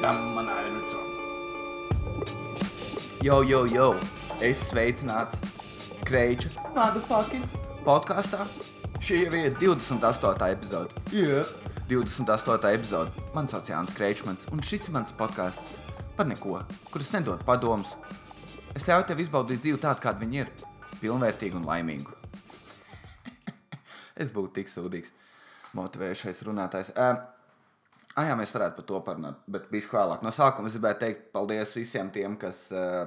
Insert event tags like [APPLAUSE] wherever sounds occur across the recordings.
Tam manā ir šo. Jo, jo, jo! Es sveicināts Kreiča motherfucking podkāstā. Šī jau ir 28. epizode. Jā, 28. epizode. Man sauc Jānis Kreičmans, un šis ir mans podkāsts par neko, kur es nedodu padomus. Es ļauju tev izbaudīt dzīvi tādu, kāda viņa ir. Pilnvērtīgu un laimīgu. [LAUGHS] es būtu tik sūdīgs, motivējušais runātājs. Uh, Ah, jā, mēs varētu par to parunāt, bet viņš vēlāk. No sākuma es gribēju teikt paldies visiem tiem, kas uh,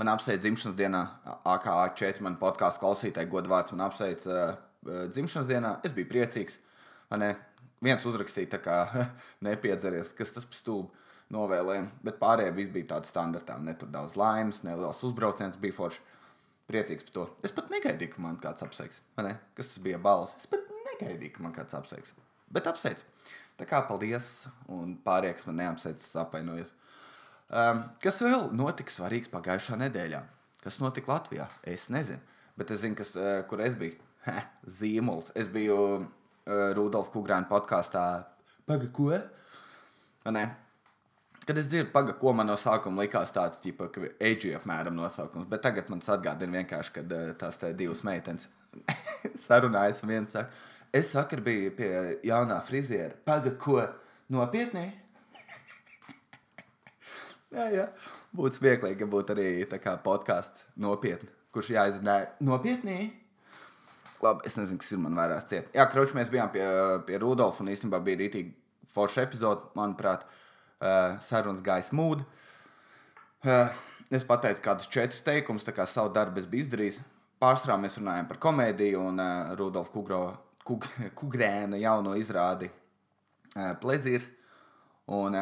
man apsveic dzimšanas dienā. AKA 4 man podkāstu klausītāji, godvārds man apsveic uh, dzimšanas dienā. Es biju priecīgs. Man viens uzrakstīja, tā kā [LAUGHS] nepiedzeries, kas tas par stūbu novēlējumu, bet pārējie viss bija tāds standartām. Ne tur daudz laimes, ne liels uzbrauciens bija forši. Priecīgs par to. Es pat negaidīju, ka man kāds apsveiks. Kas tas bija balss? Es pat negaidīju, ka man kāds apsveiks. Bet apsveic. Tā kā paldies, un pārējie, kas man neapsveicis, apvainojos. Um, kas vēl notika svarīgs pagājušā nedēļā? Kas notika Latvijā? Es nezinu. Bet es zinu, kas, uh, kur es biju. Heh, zīmols. Es biju uh, Rudolf Kungrāna podkāstā. Paga, ko? Ne? Kad es dzirdu, paga, ko man no sākuma likās tāds, ķipa, ka eģi apmēram nosaukums, bet tagad man atgādina vienkārši, kad uh, tās divas meitenes [LAUGHS] sarunājas un viens saka, Es vakar biju pie jaunā friziera. Paga, ko nopietni? [LAUGHS] jā, jā. Būtu smieklīgi, ja būtu arī podkāsts nopietni, kurš jāizrunā nopietni. Labi, es nezinu, kas ir man vairāk ciet. Jā, Kroč, mēs bijām pie, pie Rudolfa un īstenībā bija rītīgi forša epizode, manuprāt, uh, sarunas gāja smūdi. Uh, es pateicu kādus četrus teikumus, tā kā savu darbu es biju izdarījis. Pārsvarā mēs runājam par komēdiju un uh, Rudolfa Kugro Kug, [LAUGHS] Kugrēna jauno izrādi Plezīrs. Un,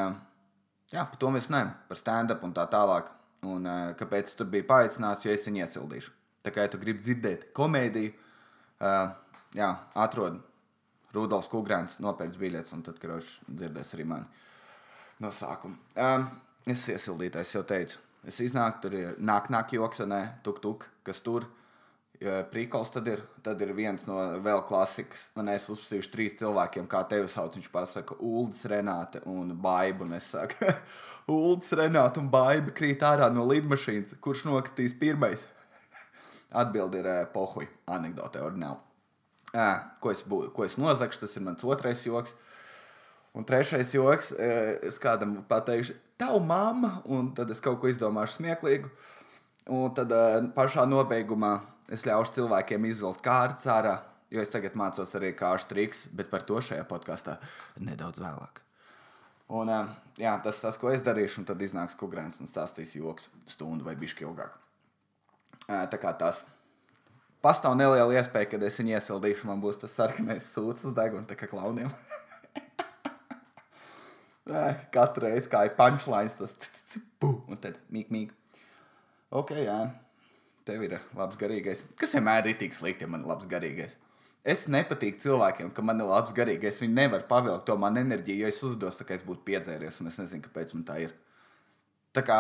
jā, par to mēs runājam, par stand-up un tā tālāk. Un kāpēc tu biji paaicināts, jo es viņu iesildīšu. Tā kā ja tu gribi dzirdēt komēdiju, jā, atrod Rudolfs Kugrēns, nopērts biļetes, un tad, kad dzirdēs arī mani no sākuma. Um, es iesildītājs jau teicu, es iznāku, tur ir nāk, nāk joks, ne, tuk, tuk, kas tur ir Prīkols tad ir, tad ir viens no vēl klasikas. Man es uzspēlēju trīs cilvēkiem, kā tevi sauc. Viņš pasaka, Uldis, Renāte un Baiba. Un es saku, [LAUGHS] Uldis, Renāte un Baiba krīt ārā no lidmašīnas. Kurš nokritīs pirmais? [LAUGHS] Atbilde ir pohuļ, anekdote ordināli. Ko es, bū, ko es nozagšu, tas ir mans otrais joks. Un trešais joks, es kādam pateikšu, tavu mamma, un tad es kaut ko izdomāšu smieklīgu. Un tad pašā nobeigumā es ļaušu cilvēkiem izvilkt kārtas ārā, jo es tagad mācos arī kārtas triks, bet par to šajā podkāstā nedaudz vēlāk. Un, jā, tas tas, ko es darīšu, un tad iznāks Kugrēns un stāstīs joks stundu vai bišķi ilgāk. Tā kā tas pastāv neliela iespēja, kad es viņu iesildīšu, man būs tas sarkanais sūds uz deguna, tā kā klauniem. [LAUGHS] Katru reizi kā ir punchlines, tas un tad mīk, mīk. Ok, jā tev ir labs garīgais. Kas vienmēr ir tik slikti, ja man ir labs garīgais. Es nepatīku cilvēkiem, ka man ir labs garīgais. Viņi nevar pavilkt to man enerģiju, jo es uzdos, tā kā es būtu piedzēries, un es nezinu, kāpēc man tā ir. Tā kā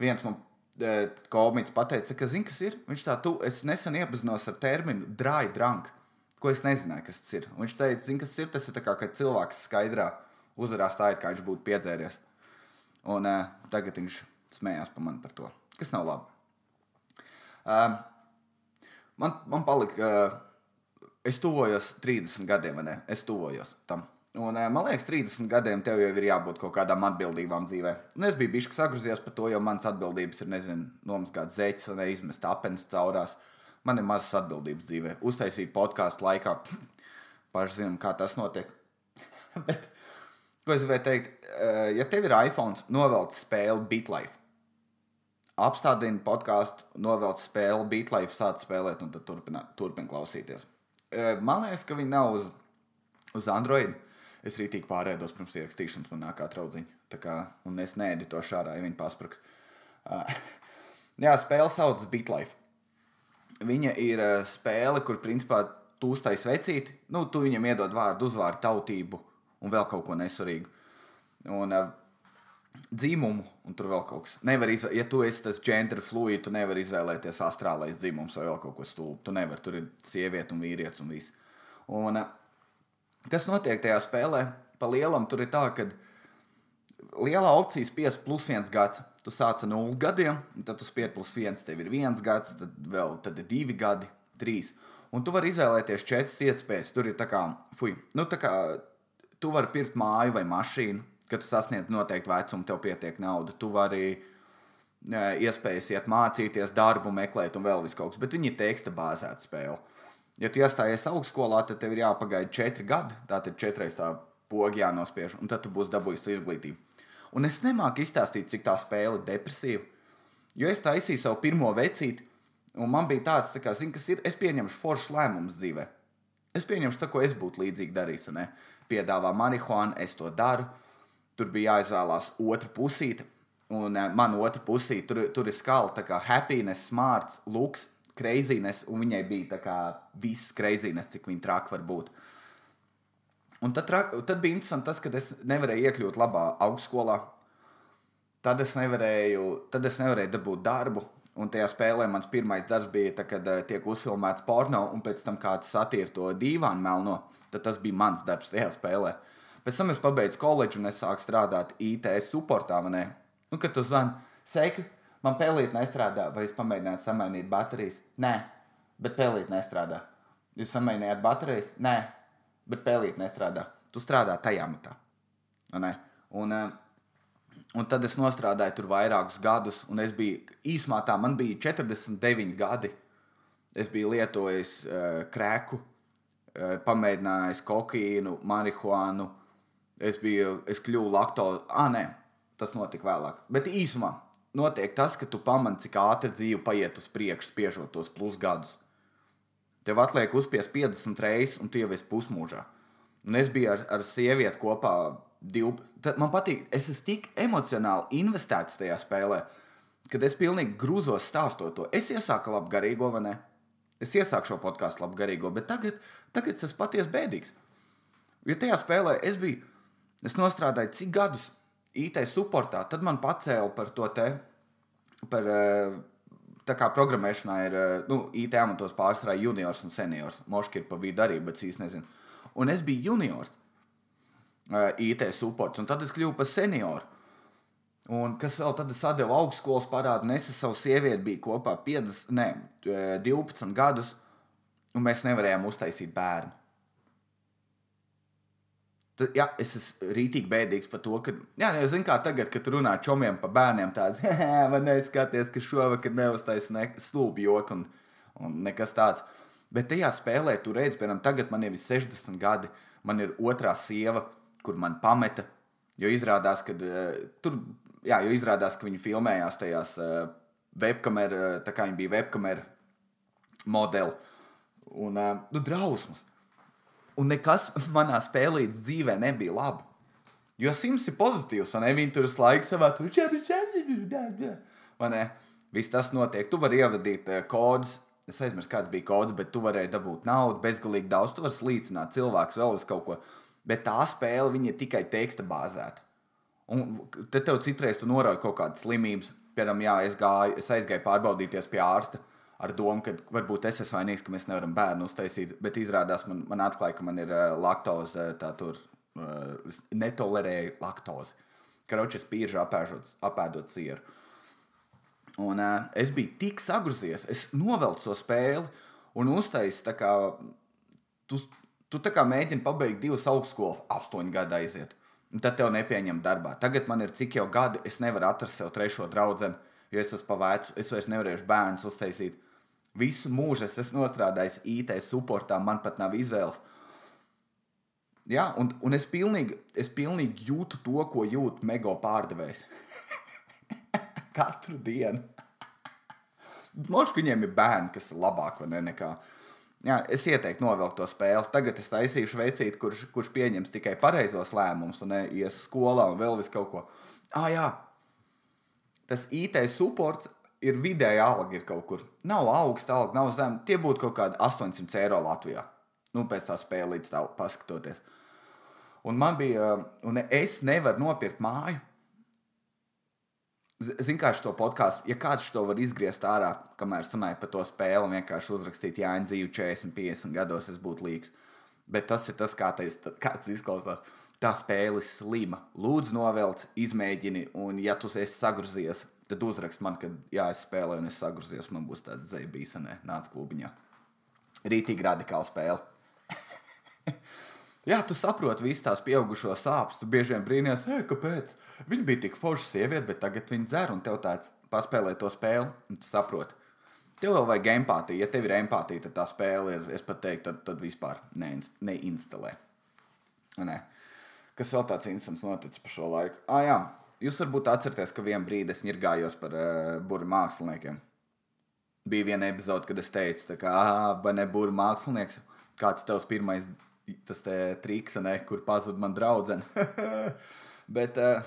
viens man e, komiķis pateica, ka, zini, kas ir? Viņš tā, tu, es nesen iepazinos ar terminu dry drunk, ko es nezināju, kas tas ir. Un viņš teica, zini, kas ir? Tas ir kā, kad cilvēks skaidrā uzvarā stāja, kā viņš būtu piedzēries. Un uh, tagad viņš smējās par mani par to, kas nav labi. Uh, man, man palika, uh, es tuvojos 30 gadiem, vai ne? Es tuvojos tam. Un, uh, man liekas, 30 gadiem tev jau ir jābūt kaut kādām atbildībām dzīvē. Un es biju bijis sagrozies par to, jo manas atbildības ir, nezinu, nomazgāt zeķis vai izmest apenes caurās. Man ir mazas atbildības dzīvē. Uztaisīt podkāstu laikā, [CLEARS THROAT] paši zinām, kā tas notiek. [LAUGHS] Bet, ko es gribēju teikt, uh, ja tev ir iPhone, novelc spēli BitLife apstādina podkāstu, novelc spēli, beatlife sāc spēlēt un tad turpina, turpina klausīties. Man liekas, ka viņi nav uz, uz Android. Es rītīgi pārēdos pirms ierakstīšanas, man nāk kā traudziņa. Tā kā, un es needitošu ārā, ja viņi paspraks. [LAUGHS] Jā, spēle saucas Beatlife. Viņa ir spēle, kur principā tu uztais vecīti, nu, tu viņam iedod vārdu, uzvārdu, tautību un vēl kaut ko nesurīgu. Un dzimumu, un tur vēl kaut kas. Nevar izvēlēties, ja tu esi tas gender fluid, tu nevari izvēlēties astrālais dzimums vai vēl kaut ko stulbu. Tu nevari, tur ir sieviete un vīrietis un viss. Un, kas notiek tajā spēlē? Pa lielam tur ir tā, ka lielā opcija spiest plus viens gads. Tu sāc ar nulles gadiem, tad tu spied plus viens, tev ir viens gads, tad vēl tad ir divi gadi, trīs. Un tu vari izvēlēties četras iespējas. Tur ir tā kā, fuj, nu tā kā tu vari pirkt māju vai mašīnu, kad tu sasniedz noteiktu vecumu, tev pietiek nauda. Tu vari iespējas iet mācīties, darbu meklēt un vēl vis kaut kas, bet viņi ir teksta bāzēta spēle. Ja tu iestājies augstskolā, tad tev ir jāpagaida četri gadi, tātad četreiz tā poga jānospiež, un tad tu būsi dabūjis izglītību. Un es nemāku izstāstīt, cik tā spēle ir depresīva. Jo es taisīju savu pirmo vecīti, un man bija tāds, tā kā, zin, kas ir, es pieņemšu foršus lēmumus dzīvē. Es pieņemšu to, ko es būtu līdzīgi darījis. Piedāvā marihuānu, es to daru. Tur bija jāizvēlās otra pusīte, un uh, man otra pusīte tur, tur ir skala, tā kā happiness, smarts, looks, craziness, un viņai bija tā kā viss craziness, cik viņa traki var būt. Un tad, tad bija interesanti tas, ka es nevarēju iekļūt labā augstskolā. Tad es nevarēju, tad es nevarēju dabūt darbu. Un tajā spēlē mans pirmais darbs bija, tā, kad uh, tiek uzfilmēts porno, un pēc tam kāds satīra to dīvānu melno. Tad tas bija mans darbs tajā spēlē. Pēc tam es pabeidzu koledžu un es sāku strādāt IT supportā. Nu, kad tu zvani, seki, man pelīt nestrādā, vai jūs pamēģināt samainīt baterijas? Nē, bet pelīt nestrādā. Jūs samainījāt baterijas? Nē, bet pelīt nestrādā. Tu strādā tajā matā. Un, eh, un tad es strādāju tur vairākus gadus, un es biju īsumā tā, man bija 49 gadi. Es biju lietojis uh, krēku, uh, pamēģinājis kokaīnu, marihuānu. Es biju, es kļuvu laktozi. Ah, nē, tas notika vēlāk. Bet īsumā notiek tas, ka tu pamani, cik ātri dzīve paiet uz priekšu, spiežot tos pusgadus. Tev atliek uzspiest 50 reizes, un tu jau esi pusmūžā. Un es biju ar, ar sievieti kopā. Div... Tad man patīk, es esmu tik emocionāli investēts tajā spēlē, kad es pilnīgi grūzos stāstot to. Es iesāku labu garīgo, vai ne? Es iesāku šo podkāstu labu garīgo, bet tagad, tagad es esmu patiesi bēdīgs. Jo tajā spēlē es biju, es nostrādāju cik gadus IT supportā, tad man pacēla par to te, par uh, tā kā programmēšanā ir eh, nu, IT amatos pārsvarā juniors un seniors. Moški ir pa vidu arī, bet es nezinu. Un es biju juniors, eh, IT supports, un tad es kļuvu par senioru. Un kas vēl tad es atdevu augstskolas parādu, un es savu sievieti biju kopā 50, ne, 12 gadus, un mēs nevarējām uztaisīt bērnu. Tad, jā, es esmu rītīgi bēdīgs par to, ka, jā, jau zinu, kā tagad, kad runā čomiem par bērniem, tāds, [LAUGHS] man neskaties, ka šovakar neuztaisa ne stulbi joki un, un nekas tāds. Bet tajā spēlē tu redzi, piemēram, tagad man ir 60 gadi, man ir otrā sieva, kur man pameta, jo izrādās, ka uh, tur, jā, jo izrādās, ka viņi filmējās tajās uh, webkamera, tā kā viņi bija webkamera modeli, un, uh, nu, drausmas. Un nekas [LAUGHS] manā spēlē dzīvē nebija labi. Jo Sims ir pozitīvs, un viņi tur uz laiku savā tur čēpā. Viss tas notiek. Tu vari ievadīt uh, kodus. Es aizmirsu, kāds bija kods, bet tu varēji dabūt naudu bezgalīgi daudz. Tu vari slīcināt cilvēku vēl uz kaut ko. Bet tā spēle ir tikai teksta bāzēta. Un te tev citreiz tu norauj kaut kādas slimības. Piemēram, jā, es, gāju, es aizgāju pārbaudīties pie ārsta ar domu, ka varbūt es esmu vainīgs, ka mēs nevaram bērnu uztaisīt. Bet izrādās, man, man atklāja, ka man ir uh, laktoze, tā tur uh, netolerēju laktozi. Karočs pīržu apēžot, apēdot sieru. Un uh, es biju tik sagruzies, es novelcu to spēli un uztaisīju tā kā. Tu, tu tā kā mēģini pabeigt divas augstskolas, astoņu gadu aiziet. Un tad tev nepieņem darbā. Tagad man ir cik jau gadi, es nevaru atrast sev trešo draugu, jo es esmu pavēcu, es vairs nevarēšu bērnus uztaisīt. Visu mūžu es esmu strādājis IT supportā, man pat nav izvēles. Jā, un, un es, pilnīgi, es pilnīgi jūtu to, ko jūt mega pārdevējs. [LAUGHS] Katru dienu. Možda viņiem ir bērni, kas ir labāk vai ne nekā. Jā, es ieteiktu novilkt to spēli. Tagad es taisīšu veicīt, kurš, kurš pieņems tikai pareizos lēmumus un ies skolā un vēl vis kaut ko. Ah, jā, tas IT supports ir vidēja alga ir kaut kur. Nav augsta alga, nav zema. Tie būtu kaut kādi 800 eiro Latvijā. Nu, pēc tā līdz tā paskatoties. Un man bija, un es nevaru nopirkt māju. Zinu, kā šo podkāstu, ja kāds to var izgriezt ārā, kamēr runāju par to spēli, vienkārši uzrakstīt, ja viņa dzīvo 40, 50 gados, es būtu līdzīgs. Bet tas ir tas, kā tas izklausās. tā spēle ir slima. Lūdzu, novelc, izmēģini, un, ja tu esi sagrozījies, tad uzrakst man, ka, jā, es spēlēju, un es sagrozījos, man būs tāda zeja bīsenē, nāc klubiņā. Rītīgi radikāla spēle. [LAUGHS] Jā, tu saproti visas tās pieaugušo sāpes. Tu bieži vien brīnīties, kāpēc. Viņa bija tik forša sieviete, bet tagad viņa dzer, un tev tāds paspēlē to spēli, un tu saproti. Tev vēl vajag empātiju. Ja tev ir empātija, tad tā spēle ir, es pat teiktu, tad, tad vispār neinstalē. Ne. Kas vēl tāds instants noticis pa šo laiku? Ah, jā, jūs varbūt atceraties, ka vienā brīdī es ņirgājos par uh, burbuļu māksliniekiem. Bija viena epizode, kad es teicu, ka, ah, ne burbuļu mākslinieks, kāds tavs pirmais tas triks, ne, kur pazuda man draudzene. [LAUGHS] bet, uh,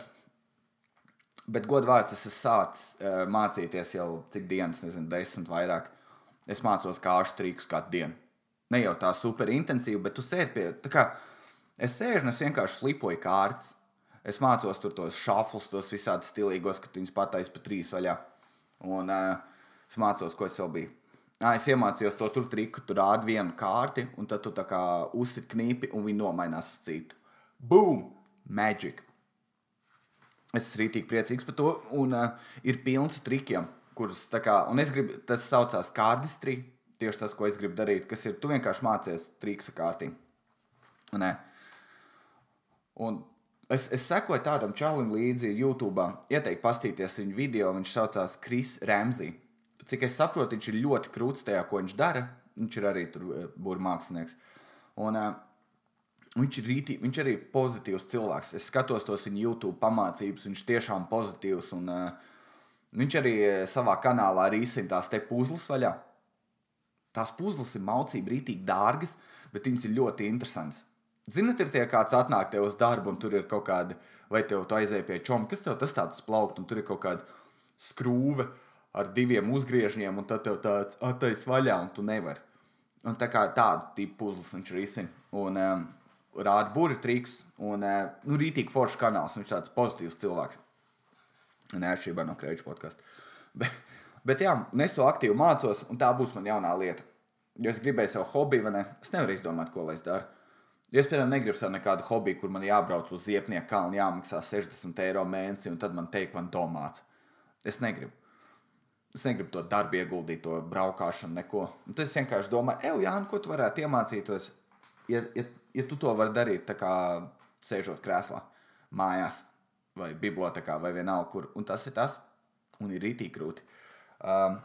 bet godvārds es sācis uh, mācīties jau cik dienas, nezinu, desmit vairāk. Es mācos kāšu trikus katru dienu. Ne jau tā super intensīvi, bet tu sēdi pie tā kā es sēžu un es vienkārši slipoju kārtas. Es mācos tur tos šāflus, tos visādus stilīgos, ka viņus pataisa pa trīs vaļā. Un uh, es mācos, ko es vēl biju À, es iemācījos to tur triku, tur rādi vienu kārti, un tad tu tā kā uzsit knipi, un viņi nomainās uz citu. Boom! Magic! Es esmu rītīgi priecīgs par to, un uh, ir pilns trikiem, kurus tā kā, un es gribu, tas saucās kārdistri, tieši tas, ko es gribu darīt, kas ir, tu vienkārši mācies triksa kārtī. Nē. Un es, es sekoju tādam čalim līdzi YouTube, ieteiktu pastīties viņa video, viņš saucās Kris Ramsey cik es saprotu, viņš ir ļoti krūts tajā, ko viņš dara. Viņš ir arī eh, mākslinieks. Un, uh, viņš, ir rītī, viņš arī ir pozitīvs cilvēks. Es skatos tos viņa YouTube pamācības, viņš tiešām pozitīvs. Un, uh, viņš arī savā kanālā risina tās te puzles vaļā. Tās puzles ir maucīgi, rītīgi dārgas, bet viņas ir ļoti interesantas. Ziniet, ir tie kāds atnāk te uz darbu, un tur ir kaut kāda, vai tev tu aizēji pie čoma, kas tev tas tāds plaukt, un tur ir kaut kāda skrūve. Ar diviem uzgriežņiem, un tad tev tāds atais vaļā, un tu nevari. Un tā kā tādu tipu puzles viņš risina. Un um, rāda burbuļu triks, un uh, nu, rītīgi foršs kanāls. Viņš ir tāds pozitīvs cilvēks. Neatšķirībā no Kreidža podkāstu. [LAUGHS] Bet, bet jā, es to aktīvi mācos, un tā būs mana jaunā lieta. Ja es gribēju savu hobiju, vai ne, es nevaru izdomāt, ko lai es daru. Es, piemēram, negribu savu nekādu hobiju, kur man jābrauc uz Ziepnieku kalnu, jāmaksā 60 eiro mēnesī, un tad man teikt, man domāts. Es negribu. Es negribu to darbu ieguldīt, to braukšanu, neko. Un tad es vienkārši domāju, ej, Jānis, ko tu varētu iemācīties, ja, ja, ja tu to vari darīt, kā sēžot krēslā, mājās, vai bibliotekā, vai vienalga, kur. Un tas ir tas, un ir rītīgi grūti. Um,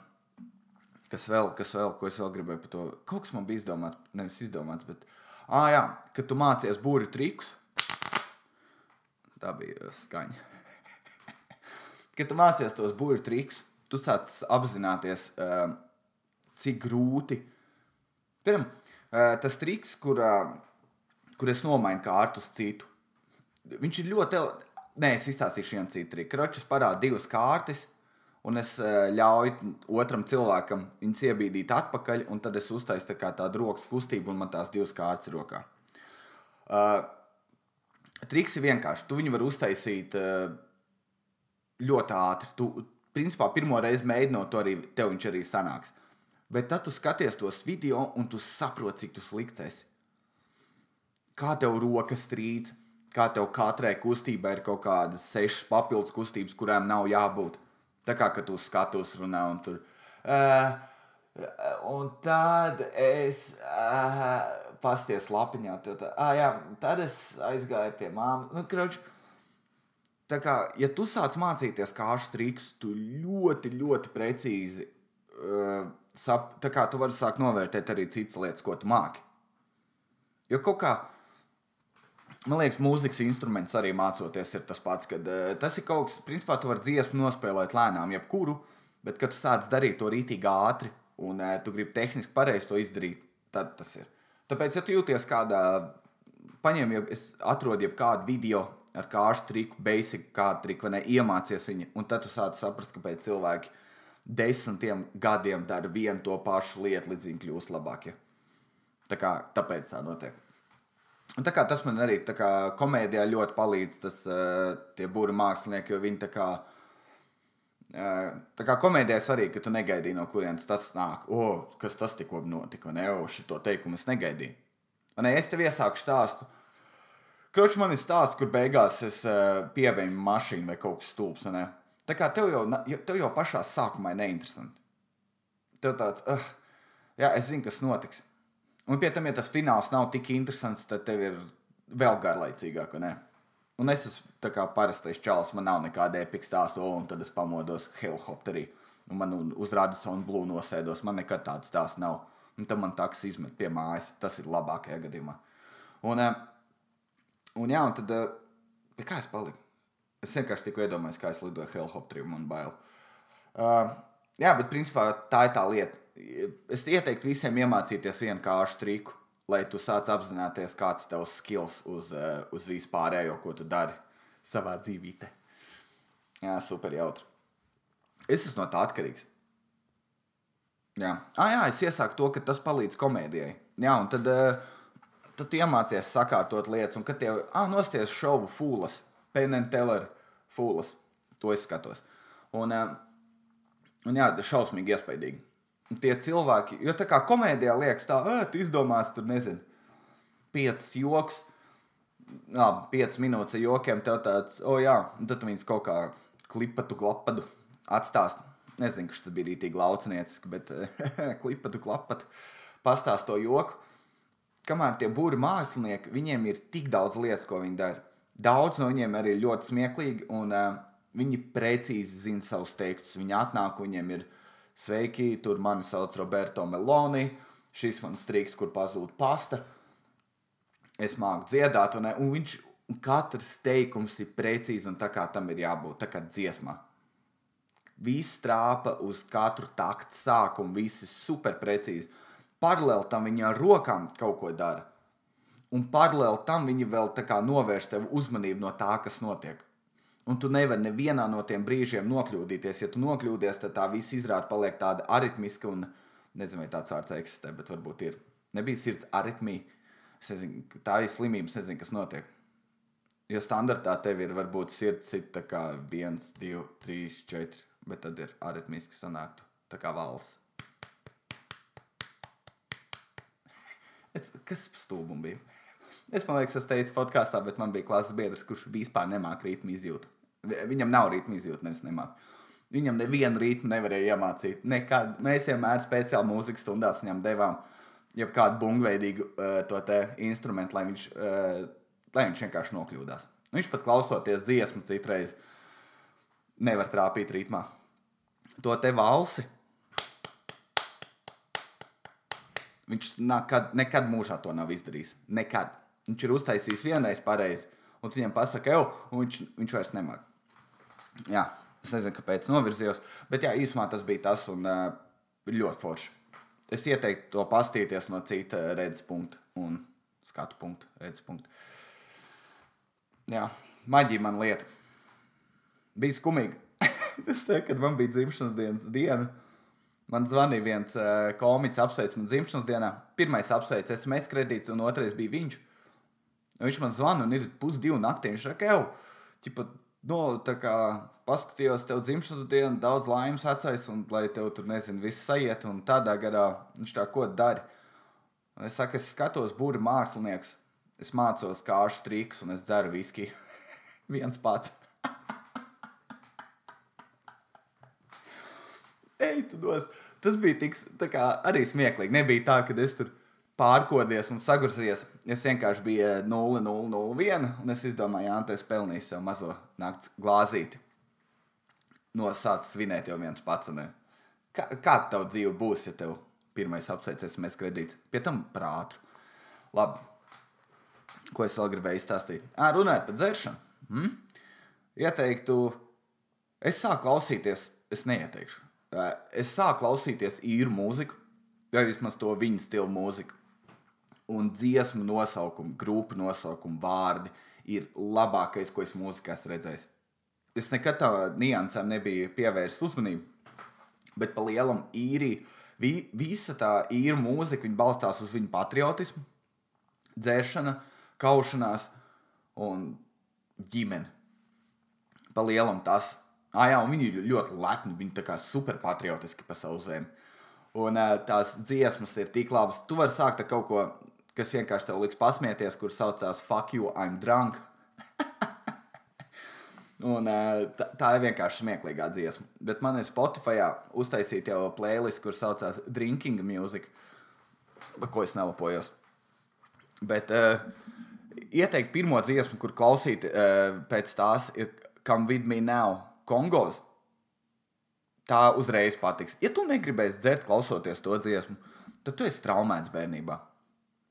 kas vēl, kas vēl, ko es vēl gribēju par to? Kaut kas man bija izdomāts, nevis izdomāts, bet, ah, jā, kad tu mācies būri trikus, tā bija skaņa. [LAUGHS] kad tu mācies tos būri trikus, tu sāc apzināties, uh, cik grūti. Piemēram, uh, tas triks, kur, uh, kur es nomainu kārtu uz citu. Viņš ir ļoti. Nē, es izstāstīšu vienu citu triku. Kročs parāda divas kārtas, un es uh, ļauju otram cilvēkam viņus iebīdīt atpakaļ, un tad es uztaisu tā kā tādu rokas kustību, un man tās divas kārtas ir rokā. Uh, triks ir vienkārši. Tu viņu vari uztaisīt uh, ļoti ātri. Tu, principā pirmo reizi mēģinot to arī tev viņš arī sanāks. Bet tad tu skaties tos video un tu saproti, cik tu slikts esi. Kā tev rokas strīds, kā tev katrai kustībai ir kaut kādas sešas papildus kustības, kurām nav jābūt. Tā kā tu skatos, runā un tur. Uh, un tad es uh, pasties lapiņā, tad, uh, jā, tad es aizgāju pie māmas. Nu, kroči, Tā kā, ja tu sāc mācīties kāšu trikus, tu ļoti, ļoti precīzi uh, sap, tā kā tu vari sākt novērtēt arī citas lietas, ko tu māki. Jo kaut kā, man liekas, mūzikas instruments arī mācoties ir tas pats, kad uh, tas ir kaut kas, principā tu vari dziesmu nospēlēt lēnām, jebkuru, bet kad tu sāc darīt to rītīgi ātri un uh, tu gribi tehniski pareizi to izdarīt, tad tas ir. Tāpēc, ja tu jūties kādā, paņem, ja es atrodu jebkādu video, ar kārstu triku, basic kārtu triku, vai ne, iemācies viņu, un tad tu sāc saprast, kāpēc cilvēki desmitiem gadiem dara vienu to pašu lietu, līdz viņi kļūst labākie. Tā kā, tāpēc tā notiek. Un tā kā tas man arī kā, komēdijā ļoti palīdz, tas uh, būri mākslinieki, jo viņi tā kā, uh, tā kā komēdijā arī, ka tu negaidīji no kurienes tas nāk, o, oh, kas tas tikko notika, ne, o, šito teikumu es negaidīju. Un, es tev iesāku stāstu, Kroč man ir stāsts, kur beigās es uh, pievēju mašīnu vai kaut kas stulbs. Tā kā tev jau, tev jau pašā sākumā ir neinteresanti. Tev tāds, uh, jā, es zinu, kas notiks. Un pie tam, ja tas fināls nav tik interesants, tad tev ir vēl garlaicīgāk. ne? Un es esmu tā kā parastais čalis, man nav nekāda epika stāsta, un tad es pamodos helikopterī. Un man un- uz Radisona blūzi nosēdos. Man nekad tāds stāsts nav. Un tad man taks izmet pie mājas. Tas ir labākajā gadījumā. Un, eh, un jā, un tad, eh, pie kā es paliku? Es vienkārši tikko iedomājos, kā es lidoju helikopterī un man bail. Uh, jā, bet principā tā ir tā lieta. Es ieteiktu visiem iemācīties vienu kāršu triku, lai tu sāc apzināties, kāds ir tavs skills uz, uh, uz vispārējo, ko tu dari savā dzīvītē. Jā, super jautri. Es esmu no tā atkarīgs. Jā, ah, jā es iesaku to, ka tas palīdz komēdijai. Jā, un tad, uh, tad tu iemācies sakārtot lietas, un kad tev ah, nosties šovu fūlas, Teller fūlas, to es skatos. Un, uh, un jā, šausmīgi iespaidīgi. Tie cilvēki, jo tā kā komēdijā liekas, tā, ah, tu izdomāsi, tur nezinu, piecas joks, labi, piecas minūtes ar jokiem, tev tāds, o oh, jā, un tad tu viņus kaut kā klipatu, klapadu atstāst. Nezinu, kas tas bija rītīgi laucinieciski, bet [LAUGHS] klipatu, klapatu pastāst to joku. Kamēr tie būri mākslinieki, viņiem ir tik daudz lietas, ko viņi dara. Daudz no viņiem arī ļoti smieklīgi, un uh, viņi precīzi zina savus tekstus. Viņi atnāk, viņiem ir sveiki, tur mani sauc Roberto Meloni, šis man strīks, kur pazūd pasta. Es māku dziedāt, un, un viņš un katrs teikums ir precīzi un tā kā tam ir jābūt, tā kā dziesmā. Viss trāpa uz katru taktu sākumu, viss ir super precīzi. Paralēli tam viņa ar rokām kaut ko dara. Un paralēli tam viņi vēl tā kā novērš tev uzmanību no tā, kas notiek. Un tu nevari nevienā no tiem brīžiem nokļūdīties. Ja tu nokļūdies, tad tā viss izrāda paliek tāda aritmiska un nezinu, vai tāds vārds eksistē, bet varbūt ir. Nebija sirds aritmija. Nezinu, tā ir slimība, es nezinu, kas notiek. Jo standartā tev ir varbūt sirds ir tā kā viens, divi, trīs, četri, bet tad ir aritmiski sanāktu tā kā valsts. [LAUGHS] Es, kas stulbums bija? Es man liekas, es teicu podkāstā, bet man bija klases biedrs, kurš vispār nemāca rītmu izjūt. Vi- Viņam nav rītmu izjūt, nevis nemāca. Viņam nevienu rītmu nevarēja iemācīt. Nekad. Mēs vienmēr speciāli mūzikas stundās viņam devām jau kādu bungveidīgu uh, instrumentu, lai viņš, uh, lai viņš vienkārši nokļūdās. Viņš pat klausoties dziesmu citreiz nevar trāpīt ritmā. To te valsi Viņš nekad, nekad mūžā to nav izdarījis. Nekad. Viņš ir uztaisījis vienreiz pareizi, un tu viņam pasaki, ej, un viņš, viņš vairs nemāķi. Jā, es nezinu, kāpēc novirzījos, bet jā, īsumā tas bija tas un uh, ļoti forši. Es ieteiktu to pastīties no cita redzes punkta un skatu punkta, redzes punkta. Jā, maģija man lieta. Bija skumīgi. [LAUGHS] es teiktu, kad man bija dzimšanas dienas diena. Man zvanīja viens uh, komiķis, apsveic man dzimšanas dienā. Pirmais apsveic SMS kredīts, un otrais bija viņš. Un viņš man zvana, un ir pusdivi naktī. Viņš saka, ķipa, no, tā kā paskatījos tev dzimšanas dienu, daudz laimes vecais, un lai tev tur, nezinu, viss sajiet, un tādā gadā viņš tā ko dari. Un es saku, es skatos būri mākslinieks, es mācos kāšu trikus, un es dzeru viskiju. [LAUGHS] Viens pats. [LAUGHS] Ej, tu dos. Tas bija tik, kā, arī smieklīgi. Nebija tā, ka es tur pārkodies un sagurzies. Es vienkārši biju 0,001 un es izdomāju, Jā, tu esi pelnījis sev mazo nakts glāzīti. Nosācis svinēt jau viens pats. Ne? Kā, kā tev dzīve būs, ja tev pirmais apsveicies mēs kredīts? Pie tam prātu. Labi. Ko es vēl gribēju izstāstīt? Ā, runājot par dzeršanu. Hmm? Ieteiktu, es sāku klausīties, es neieteikšu. Es sāku klausīties īru mūziku, vai vismaz to viņa stilu mūziku. Un dziesmu nosaukumu, grupu nosaukumu, vārdi ir labākais, ko es mūzikā esmu redzējis. Es nekad tā niansēm nebiju pievērsis uzmanību, bet pa lielam īrija, vi, visa tā īra mūzika, viņa balstās uz viņu patriotismu, dzēršana, kaušanās un ģimene. Pa lielam tas. Ah, jā, viņi ir ļoti lepni, viņi kā superpatriotiski pa savu zemi. Un tās dziesmas ir tik labas. Tu vari sākt ar kaut ko, kas vienkārši tev liks pasmieties, kur saucās Fuck you, I'm drunk. [LAUGHS] Un, tā, tā ir vienkārši smieklīga dziesma. Bet man ir Spotify uztaisīta jau playlist, kur saucās Drinking Music, ko es nelapojos. Bet uh, ieteikt pirmo dziesmu, kur klausīt uh, pēc tās, ir Come With Me Now, Kongos. Tā uzreiz patiks. Ja tu negribēsi dzert, klausoties to dziesmu, tad tu esi traumēts bērnībā.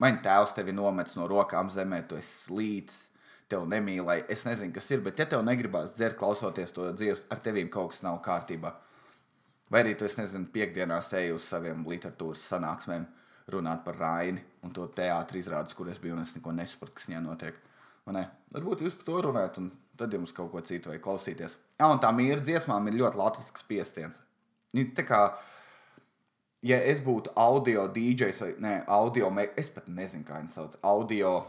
Vai tēvs tevi nomets no rokām zemē, tu esi slīts tev nemīlēja. Es nezinu, kas ir, bet ja tev negribās dzert, klausoties to dzīves, ar tevīm kaut kas nav kārtībā. Vai arī tu, es nezinu, piekdienās eju uz saviem literatūras sanāksmēm, runāt par Raini un to teātris izrādes, kur es biju un es neko nesapratu, kas viņā notiek. Varbūt jūs par to runājat, un tad jums kaut ko citu vajag klausīties. Jā, un tā mīra dziesmām ir ļoti latvisks piestiens. Viņš tā kā, ja es būtu audio DJs vai ne, audio, es pat nezinu, kā viņi sauc, audio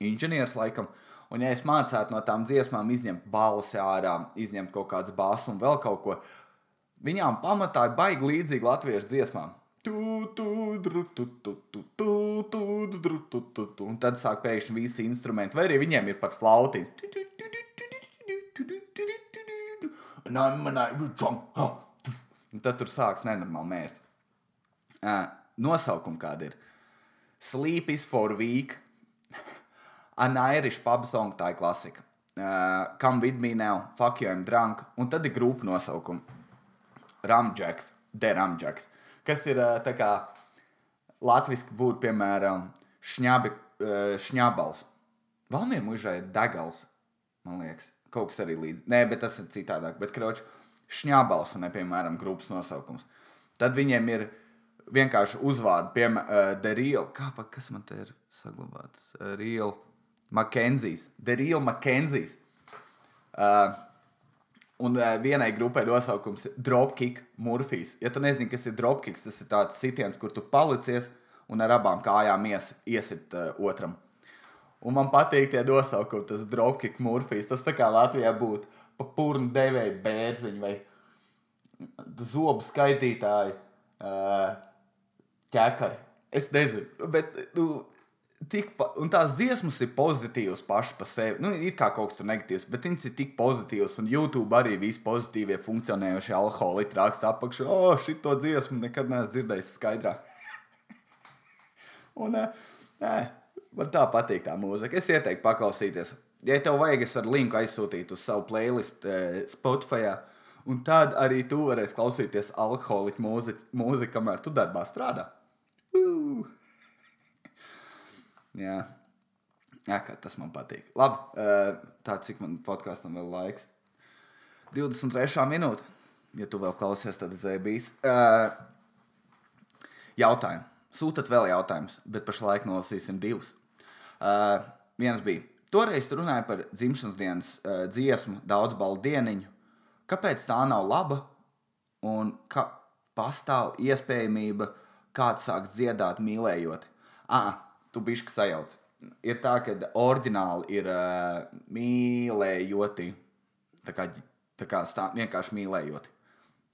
inženieris laikam. Un, ja es mācētu no tām dziesmām, izņemt balsi ārā, izņemt kaut kādas basu un vēl kaut ko, viņām pamatā ir baigi līdzīgi latviešu dziesmām. Un tad sāk pēkšņi visi instrumenti, vai arī viņiem ir pat flautīs. Un tad tur sāks nenormāli mērķis. Uh, nosaukumi kādi ir? Sleep is for weak, An Irish pub song, tā ir klasika. Uh, Come with me now, fuck you, I'm drunk. Un tad ir grupu nosaukumi. Ramjaks, The Ramjaks. Kas ir uh, tā kā latviski būtu, piemēram, šņabi, uh, šņabals. Valmiera mužā ir degals, man liekas. Kaut kas arī līdzi. Nē, bet tas ir citādāk. Bet, kroč, šņabals un, piemēram, grupas nosaukums. Tad viņiem ir vienkārši uzvārdi, piemēram, uh, The Real. Kā, kas man te ir saglabāts? Uh, real. Makenzijas, Real Makenzijas. Uh, un uh, vienai grupai nosaukums ir Dropkick Murphys. Ja tu nezini, kas ir dropkicks, tas ir tāds sitiens, kur tu palicies un ar abām kājām ies, iesit uh, otram. Un man patīk tie nosaukumi, tas Dropkick Murphys. Tas tā kā Latvijā būtu pa purnu devēju bērziņu vai zobu skaitītāju uh, ķekari. Es nezinu, bet nu, tik, un tās dziesmas ir pozitīvas pašas par sevi. Nu, ir kā kaut kas negatīvs, bet viņas ir tik pozitīvas. Un YouTube arī visi pozitīvie funkcionējošie alkoholiķi raksta apakšā, oh, šito dziesmu nekad neesmu dzirdējis skaidrā. [LAUGHS] un, nē, man tā patīk tā mūzika. Es ieteiktu paklausīties. Ja tev vajag, es varu linku aizsūtīt uz savu playlist uh, Spotify. Un tad arī tu varēsi klausīties alkoholiķu mūziku, kamēr tu darbā strādā. Uh! [LAUGHS] Jā. Jā, kā tas man patīk. Labi, tā cik man podkāstam vēl laiks. 23. minūte. Ja tu vēl klausies, tad zēbīs. Jautājumu. Sūtat vēl jautājumus, bet pašlaik nolasīsim divus. Viens bija. Toreiz runāja par dzimšanas dienas dziesmu, daudz balvu dieniņu. Kāpēc tā nav laba? Un ka pastāv iespējamība, kāds sāks dziedāt mīlējot. Ah, tu bišķi sajauc. Ir tā, ka oriģināli ir uh, mīlējoti. Tā kā, tā kā stā, vienkārši mīlējoti.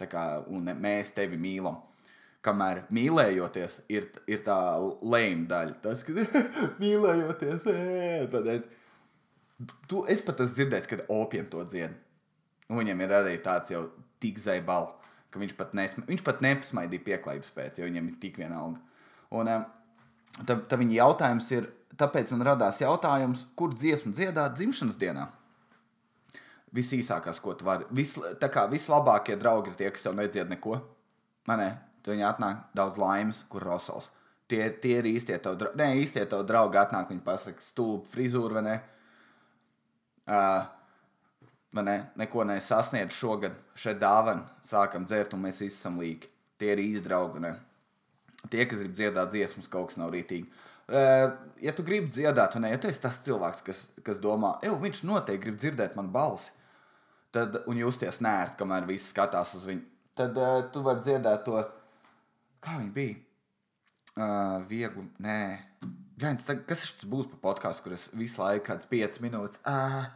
Tā kā, un mēs tevi mīlam. Kamēr mīlējoties, ir, ir tā lēma daļa. Tas, ka [LAUGHS] mīlējoties, tad tu, es pat esmu dzirdējis, kad opiem to dzied. Un viņam ir arī tāds jau tik zaibals, ka viņš pat, nesma, viņš pat nepasmaidīja pieklājības pēc, jo viņam ir tik vienalga. Un, Tad, tad viņa jautājums ir, tāpēc man radās jautājums, kur dziesmu dziedāt dzimšanas dienā? Visīsākās, ko tu vari. Vis, tā kā vislabākie draugi ir tie, kas tev nedzied neko. Man ne, tu viņi atnāk daudz laimes, kur rosals. Tie, tie ir īstie tev draugi. Nē, īstie tev draugi atnāk, viņi pasaka, stulbi frizūru vai ne. Uh, ne? Neko nesasniedz šogad. Šeit dāvana sākam dzert, un mēs visi esam līki. Tie ir īsti draugi. Ne? Tie, kas grib dziedāt dziesmas, kaut kas nav rītīgi. Uh, ja tu gribi dziedāt, un ja tu esi tas cilvēks, kas, kas domā, ej, viņš noteikti grib dzirdēt manu balsi, tad, un justies nērti, kamēr viss skatās uz viņu, tad uh, tu vari dziedāt to, kā viņi bija. Uh, viegli, nē, Gans, kas tas būs par podkāstu, kur es visu laiku kādas 5 minūtes. Uh,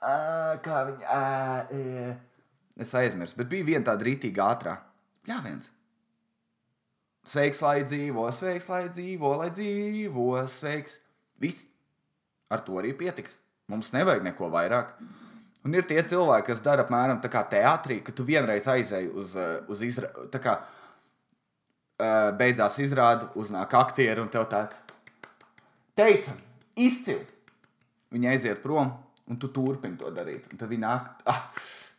uh, kā viņi. Uh, uh. Es aizmirsu, bet bija viena tāda rītīga ātrā. Jā, viens Sveiks, lai dzīvo, sveiks, lai dzīvo, lai dzīvo, sveiks. Viss. Ar to arī pietiks. Mums nevajag neko vairāk. Un ir tie cilvēki, kas dara apmēram tā kā teātrī, ka tu vienreiz aizēji uz, uz izrādi, kā uh, beidzās izrāde, uznāk aktieri un tev tāds teica, izcili. Viņi aiziet prom, un tu turpini to darīt. Un tad viņi nāk, ah,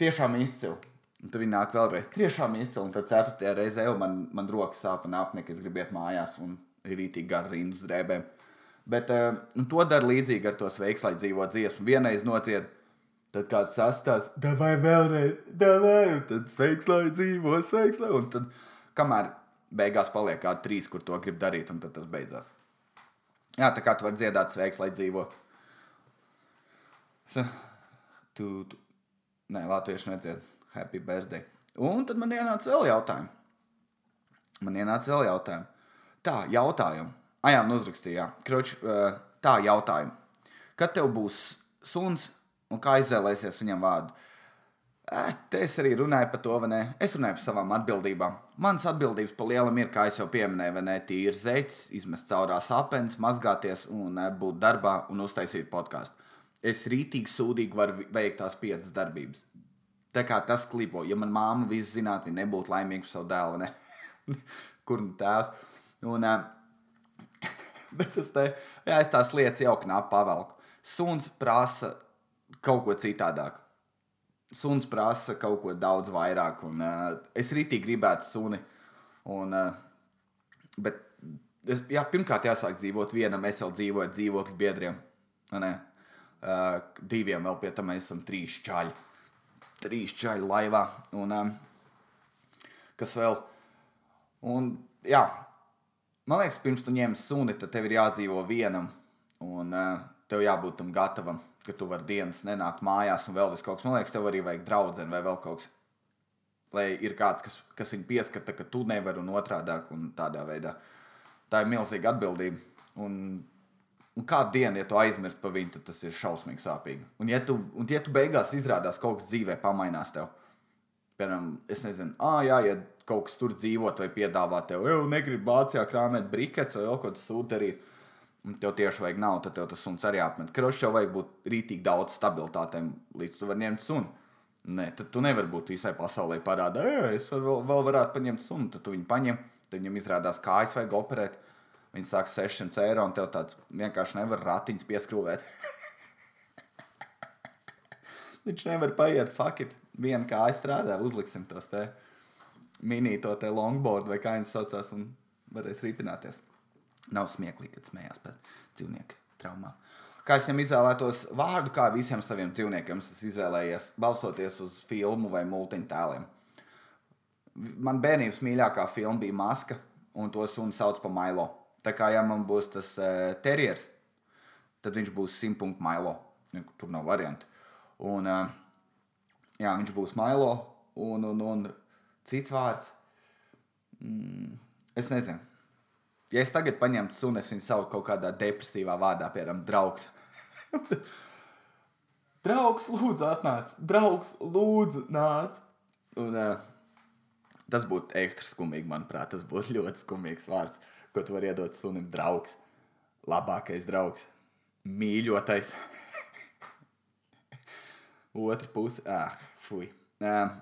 tiešām izcili. Un tad viņi nāk vēlreiz, tiešām izcili. Un tad ceturtajā reizē jau man, man rokas sāp un apnika, es gribu iet mājās un ir rītīgi gar rindas drēbēm. Bet uh, to dara līdzīgi ar to sveiks, lai dzīvo dziesmu. Vienreiz nociet, tad kāds sastāv, vai vēlreiz, vai un tad sveiks, lai dzīvo, sveiks, lai. Un tad, kamēr beigās paliek kādi trīs, kur to grib darīt, un tad tas beidzās. Jā, tā kā tu vari dziedāt sveiks, lai dzīvo. Sa, tu, tu, nē, latvieši nedzied happy birthday. Un tad man ienāca vēl jautājumi. Man ienāca vēl jautājumi. Tā, jautājumu. Ah, jā, uzrakstīja, Kroč, tā jautājumu. Kad tev būs suns un kā izvēlēsies viņam vārdu? Te es arī runāju par to, vai ne? Es runāju par savām atbildībām. Manas atbildības pa lielam ir, kā jau pieminēju, vai ne? Tīri zeids, izmest caurā sapens, mazgāties un būt darbā un uztaisīt podkāstu. Es rītīgi sūdīgi varu veikt tās piecas darbības. Tā kā tas klipo, ja man māma visu zinātu, viņa nebūtu laimīga par savu dēlu, ne? [LAUGHS] kur nu tēvs. Un, [LAUGHS] bet tas te, jā, es tās lietas jau knapi pavelku. Suns prasa kaut ko citādāku suns prasa kaut ko daudz vairāk. Un, uh, es rītīgi gribētu suni. Un, uh, bet, es, jā, pirmkārt, jāsāk dzīvot vienam. Es jau dzīvoju ar dzīvokļu biedriem. Uh, diviem vēl pie tam mēs esam trīs čaļi. Trīs čaļi laivā. Un, um, kas vēl? Un, jā, man liekas, pirms tu ņem suni, tad tev ir jādzīvo vienam. Un uh, tev jābūt tam gatavam ka tu vari dienas nenākt mājās un vēl vis kaut kas. Man liekas, tev arī vajag draugu vai vēl kaut kas. Lai ir kāds, kas, kas viņu pieskata, ka tu nevari un otrādāk un tādā veidā. Tā ir milzīga atbildība. Un, un kādu dienu, ja tu aizmirsti par viņu, tad tas ir šausmīgi sāpīgi. Un ja tu, un ja tu beigās izrādās kaut kas dzīvē pamainās tev, piemēram, es nezinu, ah, jā, ja kaut kas tur dzīvot vai piedāvā tev, jau negribu Vācijā krāmēt brikets vai vēl ko sūti darīt un tev tieši vajag naudu, tad tev tas suns arī apmet. Krošs jau vajag būt rītīgi daudz stabilitātēm, līdz tu vari ņemt sunu. Nē, tad tu nevari būt visai pasaulē parādā, ej, es vēl, vēl varētu paņemt sunu. Tad tu viņu paņem, tad viņam izrādās kājas vajag operēt. Viņi sāk 600 eiro, un tev tāds vienkārši nevar ratiņus pieskrūvēt. [LAUGHS] Viņš nevar paiet, it. Viena kāja strādā, uzliksim tos te mini to te longboard vai kā viņas saucās, un varēs rīpināties. Nav smieklīgi, kad smējās par dzīvnieku traumām. Kā es viņam izvēlētos vārdu, kā visiem saviem dzīvniekiem es izvēlējies, balstoties uz filmu vai multiņu tēliem. Man bērnības mīļākā filma bija Maska, un to sunu sauc par Mailo. Tā kā ja man būs tas uh, terjers, tad viņš būs simtpunkts Mailo. Tur nav variantu. Un, uh, jā, viņš būs Mailo, un, un, un cits vārds. Mm, es nezinu. Ja es tagad paņemtu sunu, es viņu saucu kaut kādā depresīvā vārdā, piemēram, draugs. [LAUGHS] draugs, lūdzu, atnāc! Draugs, lūdzu, nāc! Un, uh, tas būtu ekstra skumīgi, manuprāt. Tas būtu ļoti skumīgs vārds, ko tu vari iedot sunim. Draugs, labākais draugs, mīļotais. [LAUGHS] Otra puse, ah, fuj. Uh,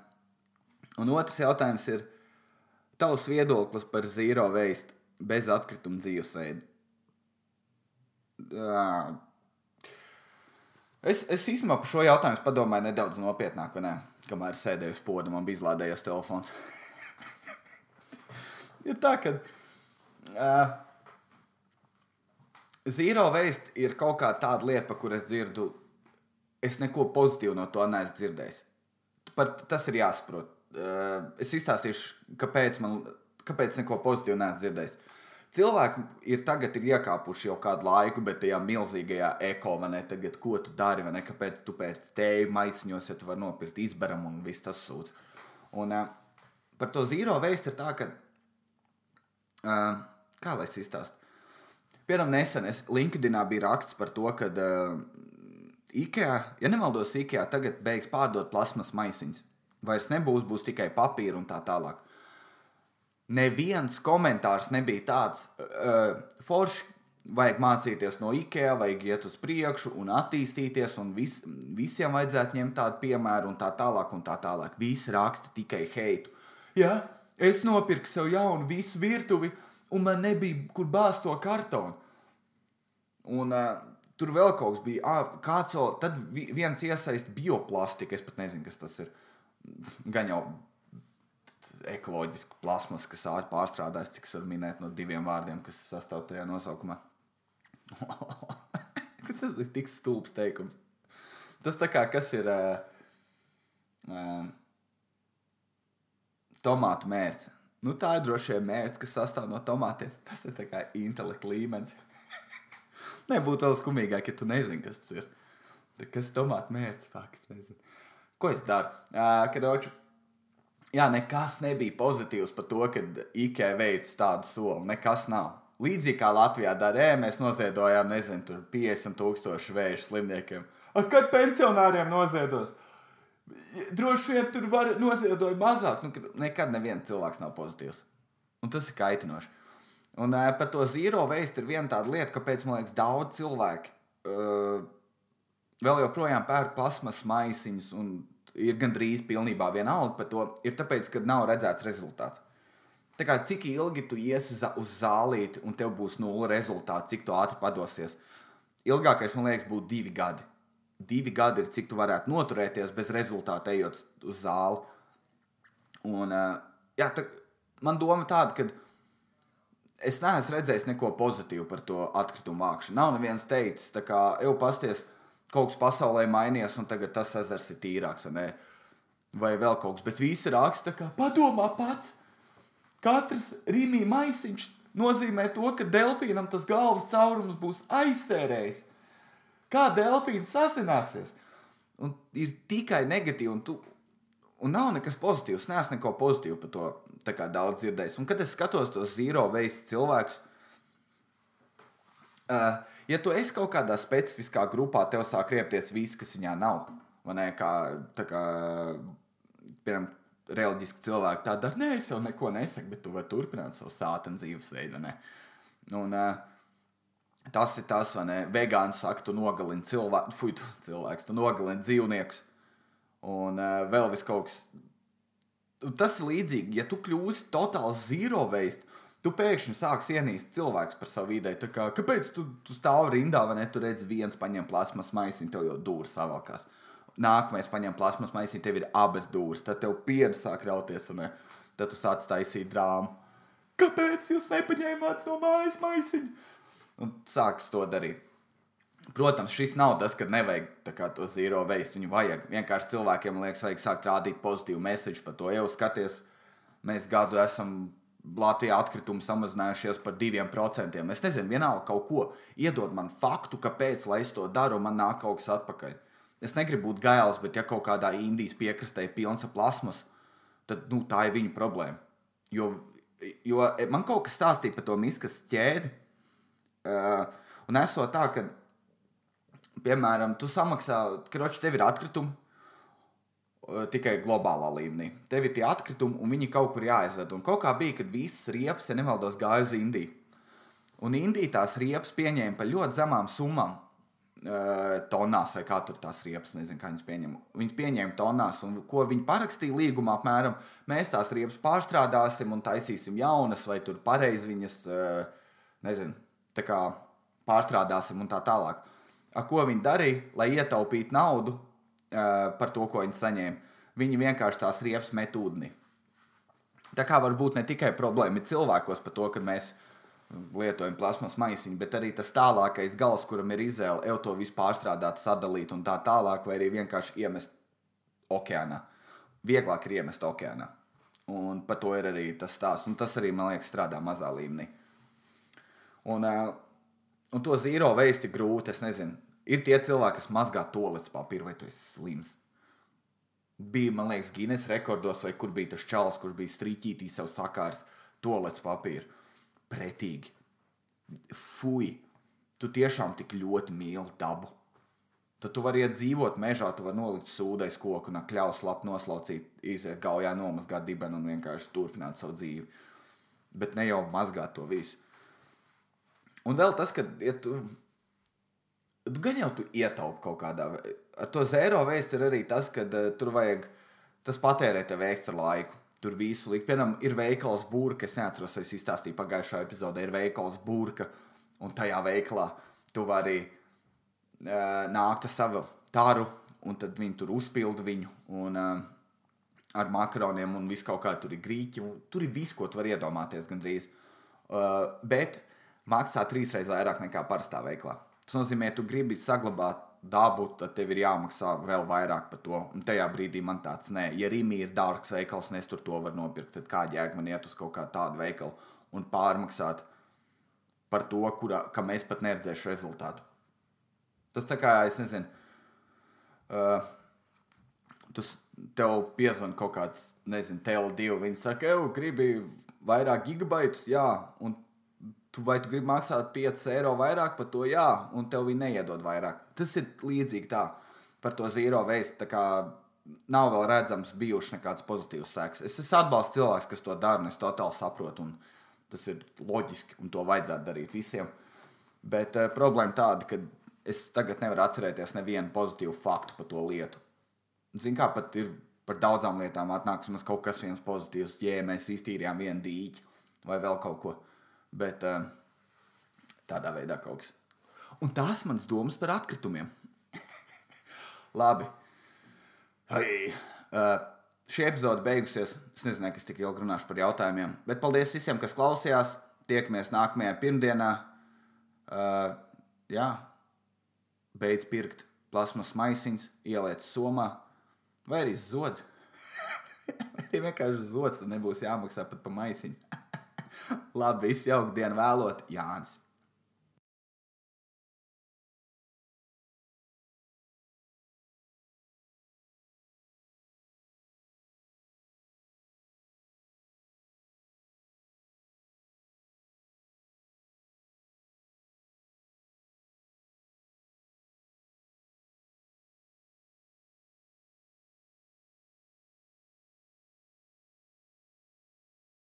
un otrs jautājums ir tavs viedoklis par zīro veistu bez atkrituma dzīvesveidu. Es, es īstenībā par šo jautājumu padomāju nedaudz nopietnāk, ne? kamēr sēdēju uz poda, man bija izlādējies telefons. [LAUGHS] ir tā, ka uh, zīro veist ir kaut kā tāda lieta, par kuru es dzirdu. Es neko pozitīvu no to neesmu dzirdējis. Par, tas ir jāsaprot. Uh, es izstāstīšu, kāpēc man kāpēc neko pozitīvu neesmu dzirdējis. Cilvēki ir tagad ir iekāpuši jau kādu laiku, bet tajā milzīgajā eko, vai ne? Tagad, ko tu dari, vai ne? Kāpēc tu pēc tēju maisiņos, ja tu vari nopirkt izberam un viss tas sūdz. Un uh, par to zīro vēstu ir tā, ka, uh, kā lai es izstāstu? Piemēram, nesen es LinkedInā bija raksts par to, ka uh, IKEA, ja nemaldos, IKEA tagad beigs pārdot plasmas maisiņus. Vairs nebūs, būs tikai papīra un tā tālāk. neviens komentārs nebija tāds uh, foršs. Vajag mācīties no IKEA, vajag iet uz priekšu un attīstīties, un vis, visiem vajadzētu ņemt tādu piemēru, un tā tālāk, un tā tālāk. Visi raksta tikai heitu. Ja? Es nopirku sev jaunu visu virtuvi, un man nebija kur bāzt to kartonu. Un uh, tur vēl kaut kas bija. Ah, kāds vēl, tad vi- viens iesaist bioplastiku, es pat nezinu, kas tas ir. Gan jau ekoloģiski plasmas, kas pārstrādājas, cik es varu minēt no diviem vārdiem, kas sastāv tajā nosaukumā. [LAUGHS] tas bija tik stulbs teikums. Tas tā kā kas ir uh, uh, tomātu mērce. Nu, tā ir droši vien mērce, kas sastāv no tomātiem. Tas ir kā intelekta līmenis. [LAUGHS] Nebūtu vēl skumīgāk, ja tu nezini, kas tas ir. Bet Kas ir tomātu mērķis? Fakts, nezinu. Ko es daru? Karoču, jā, nekas nebija pozitīvs par to, ka IKEA veids tādu soli. Nekas nav. Līdzīgi kā Latvijā dara, ē, mēs noziedojām, nezinu, tur 50 tūkstošu vēža slimniekiem. A, kad pensionāriem noziedos? Droši vien tur var noziedot mazāk. Nu, ka nekad neviens cilvēks nav pozitīvs. Un tas ir kaitinoši. Un uh, par to zīro veistu ir viena tāda lieta, kāpēc man liekas, daudz cilvēku uh, vēl joprojām pērk plasmas maisiņus un ir gandrīz pilnībā vienalga par to. Ir tāpēc, ka nav redzēts rezultāts. Tā kā cik ilgi tu iesi uz zālīti un tev būs nulle rezultāts, cik tu ātri padosies. Ilgākais, man liekas, būtu divi gadi. Divi gadi ir cik tu varētu noturēties bez rezultāta, ejot uz zāli. Un, uh, jā, tā, man doma tāda, ka es neesmu redzējis neko pozitīvu par to atkritumu vākšanu. Nav neviens teicis, kā jau pasties, kaut kas pasaulē mainījies, un tagad tas ezers ir tīrāks, vai, ne? vai vēl kaut kas. Bet visi raksta, ka padomā pats. Katrs rīmī maisiņš nozīmē to, ka delfīnam tas galvas caurums būs aizsērējis. Kā delfīns sazināsies? Un ir tikai negatīvi, un, tu, un nav nekas pozitīvs. Nē, es neko pozitīvu par to kā daudz dzirdējis. Un kad es skatos tos zīro veidu cilvēkus, uh, ja tu esi kaut kādā specifiskā grupā, tev sāk riepties viss, kas viņā nav. Ne, kā, kā, piemēram, reliģiski cilvēki tā dara, nē, es jau neko nesaku, bet tu vari turpināt savu sāpēnu dzīvesveidu. Un, uh, Tas ir tas, vai ne? Vegāns saka, tu nogalini cilvēku, fuj, tu cilvēks, tu nogalini dzīvniekus. Un uh, vēl vis kaut kas. Tas ir līdzīgi, ja tu kļūsi totāls zero waste, tu pēkšņi sāksi ienīst cilvēkus par savu ideju. Kā, kāpēc tu, tu stāvi rindā, vai ne? Tu redz, viens paņem plasmas maisiņu, tev jau dūris savalkās. Nākamais paņem plasmas maisiņu, tev ir abas dūris. Tad tev pieredze sāk rauties, un ne? tad tu sāc taisīt drāmu. Kāpēc jūs nepaņēmāt no mājas maisiņu? Un sāks to darīt. Protams, šis nav tas, ka nevajag kā, to zero waste. Viņu vajag. Vienkārši cilvēkiem liekas, vajag sākt rādīt pozitīvu mēsīju par to. Jau skaties, mēs gadu esam Latvijā atkritumu samazinājušies par diviem procentiem. Es nezinu, vienalga kaut ko. Iedod man faktu, kāpēc lai es to daru, un man nāk kaut kas atpakaļ. Es negribu būt gails, bet ja kaut kādā Indijas piekrastē ir pilns ar plasmas, tad nu, tā ir viņa problēma. Jo, jo man kaut kas stāstīja par to miskas ķēdi. Uh, un esot tā, ka, piemēram, tu samaksā, kroči, tev ir atkritumi uh, tikai globālā līmenī. Tev ir tie atkritumi, un viņi kaut kur jāizved. Un kaut kā bija, kad visas riepas, ja nemaldos, gāja uz Indiju. Un Indija tās riepas pieņēma par ļoti zemām summām. Uh, tonās, vai kā tur tās riepas, nezinu, kā viņas pieņem. Viņas pieņēma tonās, un ko viņi parakstīja līgumā, apmēram, mēs tās riepas pārstrādāsim un taisīsim jaunas, vai tur pareizi viņas, uh, nezinu, kā pārstrādāsim un tā tālāk. A, ko viņi darīja, lai ietaupītu naudu uh, par to, ko viņi saņēma? Viņi vienkārši tās riepas met ūdenī. Tā kā var būt ne tikai problēma cilvēkos par to, ka mēs lietojam plasmas maisiņu, bet arī tas tālākais gals, kuram ir izvēle, jau to visu pārstrādāt, sadalīt un tā tālāk, vai arī vienkārši iemest okeānā. Vieglāk ir iemest okeānā. Un par to ir arī tas stāsts. Un tas arī, man liekas, strādā mazā līmenī. Un, un to zīro veisti grūti. Es nezinu, ir tie cilvēki, kas mazgā toplets papīru, vai tu esi slims. Bija, man liekas, Guinness rekordos, vai kur bija tas čalis, kurš bija strīķītī sev sakārs toplets papīru. Pretīgi. Fui! Tu tiešām tik ļoti mīli dabu. Tad tu vari iet dzīvot mežā, tu vari nolikt sūdais koku un kļaus labi noslaucīt, iziet gaujā, nomazgāt dibenu un vienkārši turpināt savu dzīvi. bet ne jau mazgāt to visu. Un vēl tas, ka, ja tu, tu gan jau tu ietaupi kaut kādā veidā, ar to zēro veistu ir arī tas, ka uh, tur vajag, tas patērē tev ekstra laiku. Tur visu likt. Piemēram, ir veikals būrka, es neatceros, es izstāstīju pagājušajā epizodē, ir veikals būrka, un tajā veikalā tu vari uh, nākt ar savu tāru, un tad viņi tur uzpilda viņu. Un, uh, ar makaroniem un visu kaut kā tur ir grīķi. Tur ir viss, ko tu vari iedomāties gandrīz. Uh, bet maksā trīsreiz vairāk nekā parastā veiklā. Tas nozīmē, tu gribi saglabāt dabu, tad tev ir jāmaksā vēl vairāk par to. Un tajā brīdī man tāds nē, ja Rīgā ir dārgs veikals, un es tur to varu nopirkt, tad kāda jēga man iet uz kaut kādu tādu veikalu un pārmaksāt par to, kurā, kam es pat neredzēšu rezultātu. Tas tā kā, es nezinu, uh, tas tev piezvan kaut kāds, nezinu, TL2, viņi saka, ej, gribi vairāk gigabaitus, jā, un tu vai tu gribi maksāt 5 eiro vairāk par to, jā, un tev viņi neiedod vairāk. Tas ir līdzīgi tā par to zīro veistu. Nav vēl redzams, bijuši nekāds pozitīvs seks. Es, atbalstu cilvēkus, kas to dara, un es totāli saprotu, un tas ir loģiski, un to vajadzētu darīt visiem. Bet uh, problēma tāda, ka es tagad nevaru atcerēties nevienu pozitīvu faktu par to lietu. Ziniet, kā pat ir par daudzām lietām atnāks mums kaut kas viens pozitīvs, ja mēs iztīrījām vienu dīķi vai vēl kaut ko. Bet uh, tādā veidā kaut kas. Un tās manas domas par atkritumiem. [LAUGHS] Labi. Hei. Uh, šī epizode beigusies. Es nezinu, kas tik ilgi runāšu par jautājumiem. Bet paldies visiem, kas klausījās. Tiekamies nākamajā pirmdienā. Uh, jā, beidz pirkt plasmas maisiņus, ieliec somā vai arī zodz. [LAUGHS] Vai vienkārši zodz, tad nebūs jāmaksā pat par maisiņu. Labi, dienu vēlot, Jānis.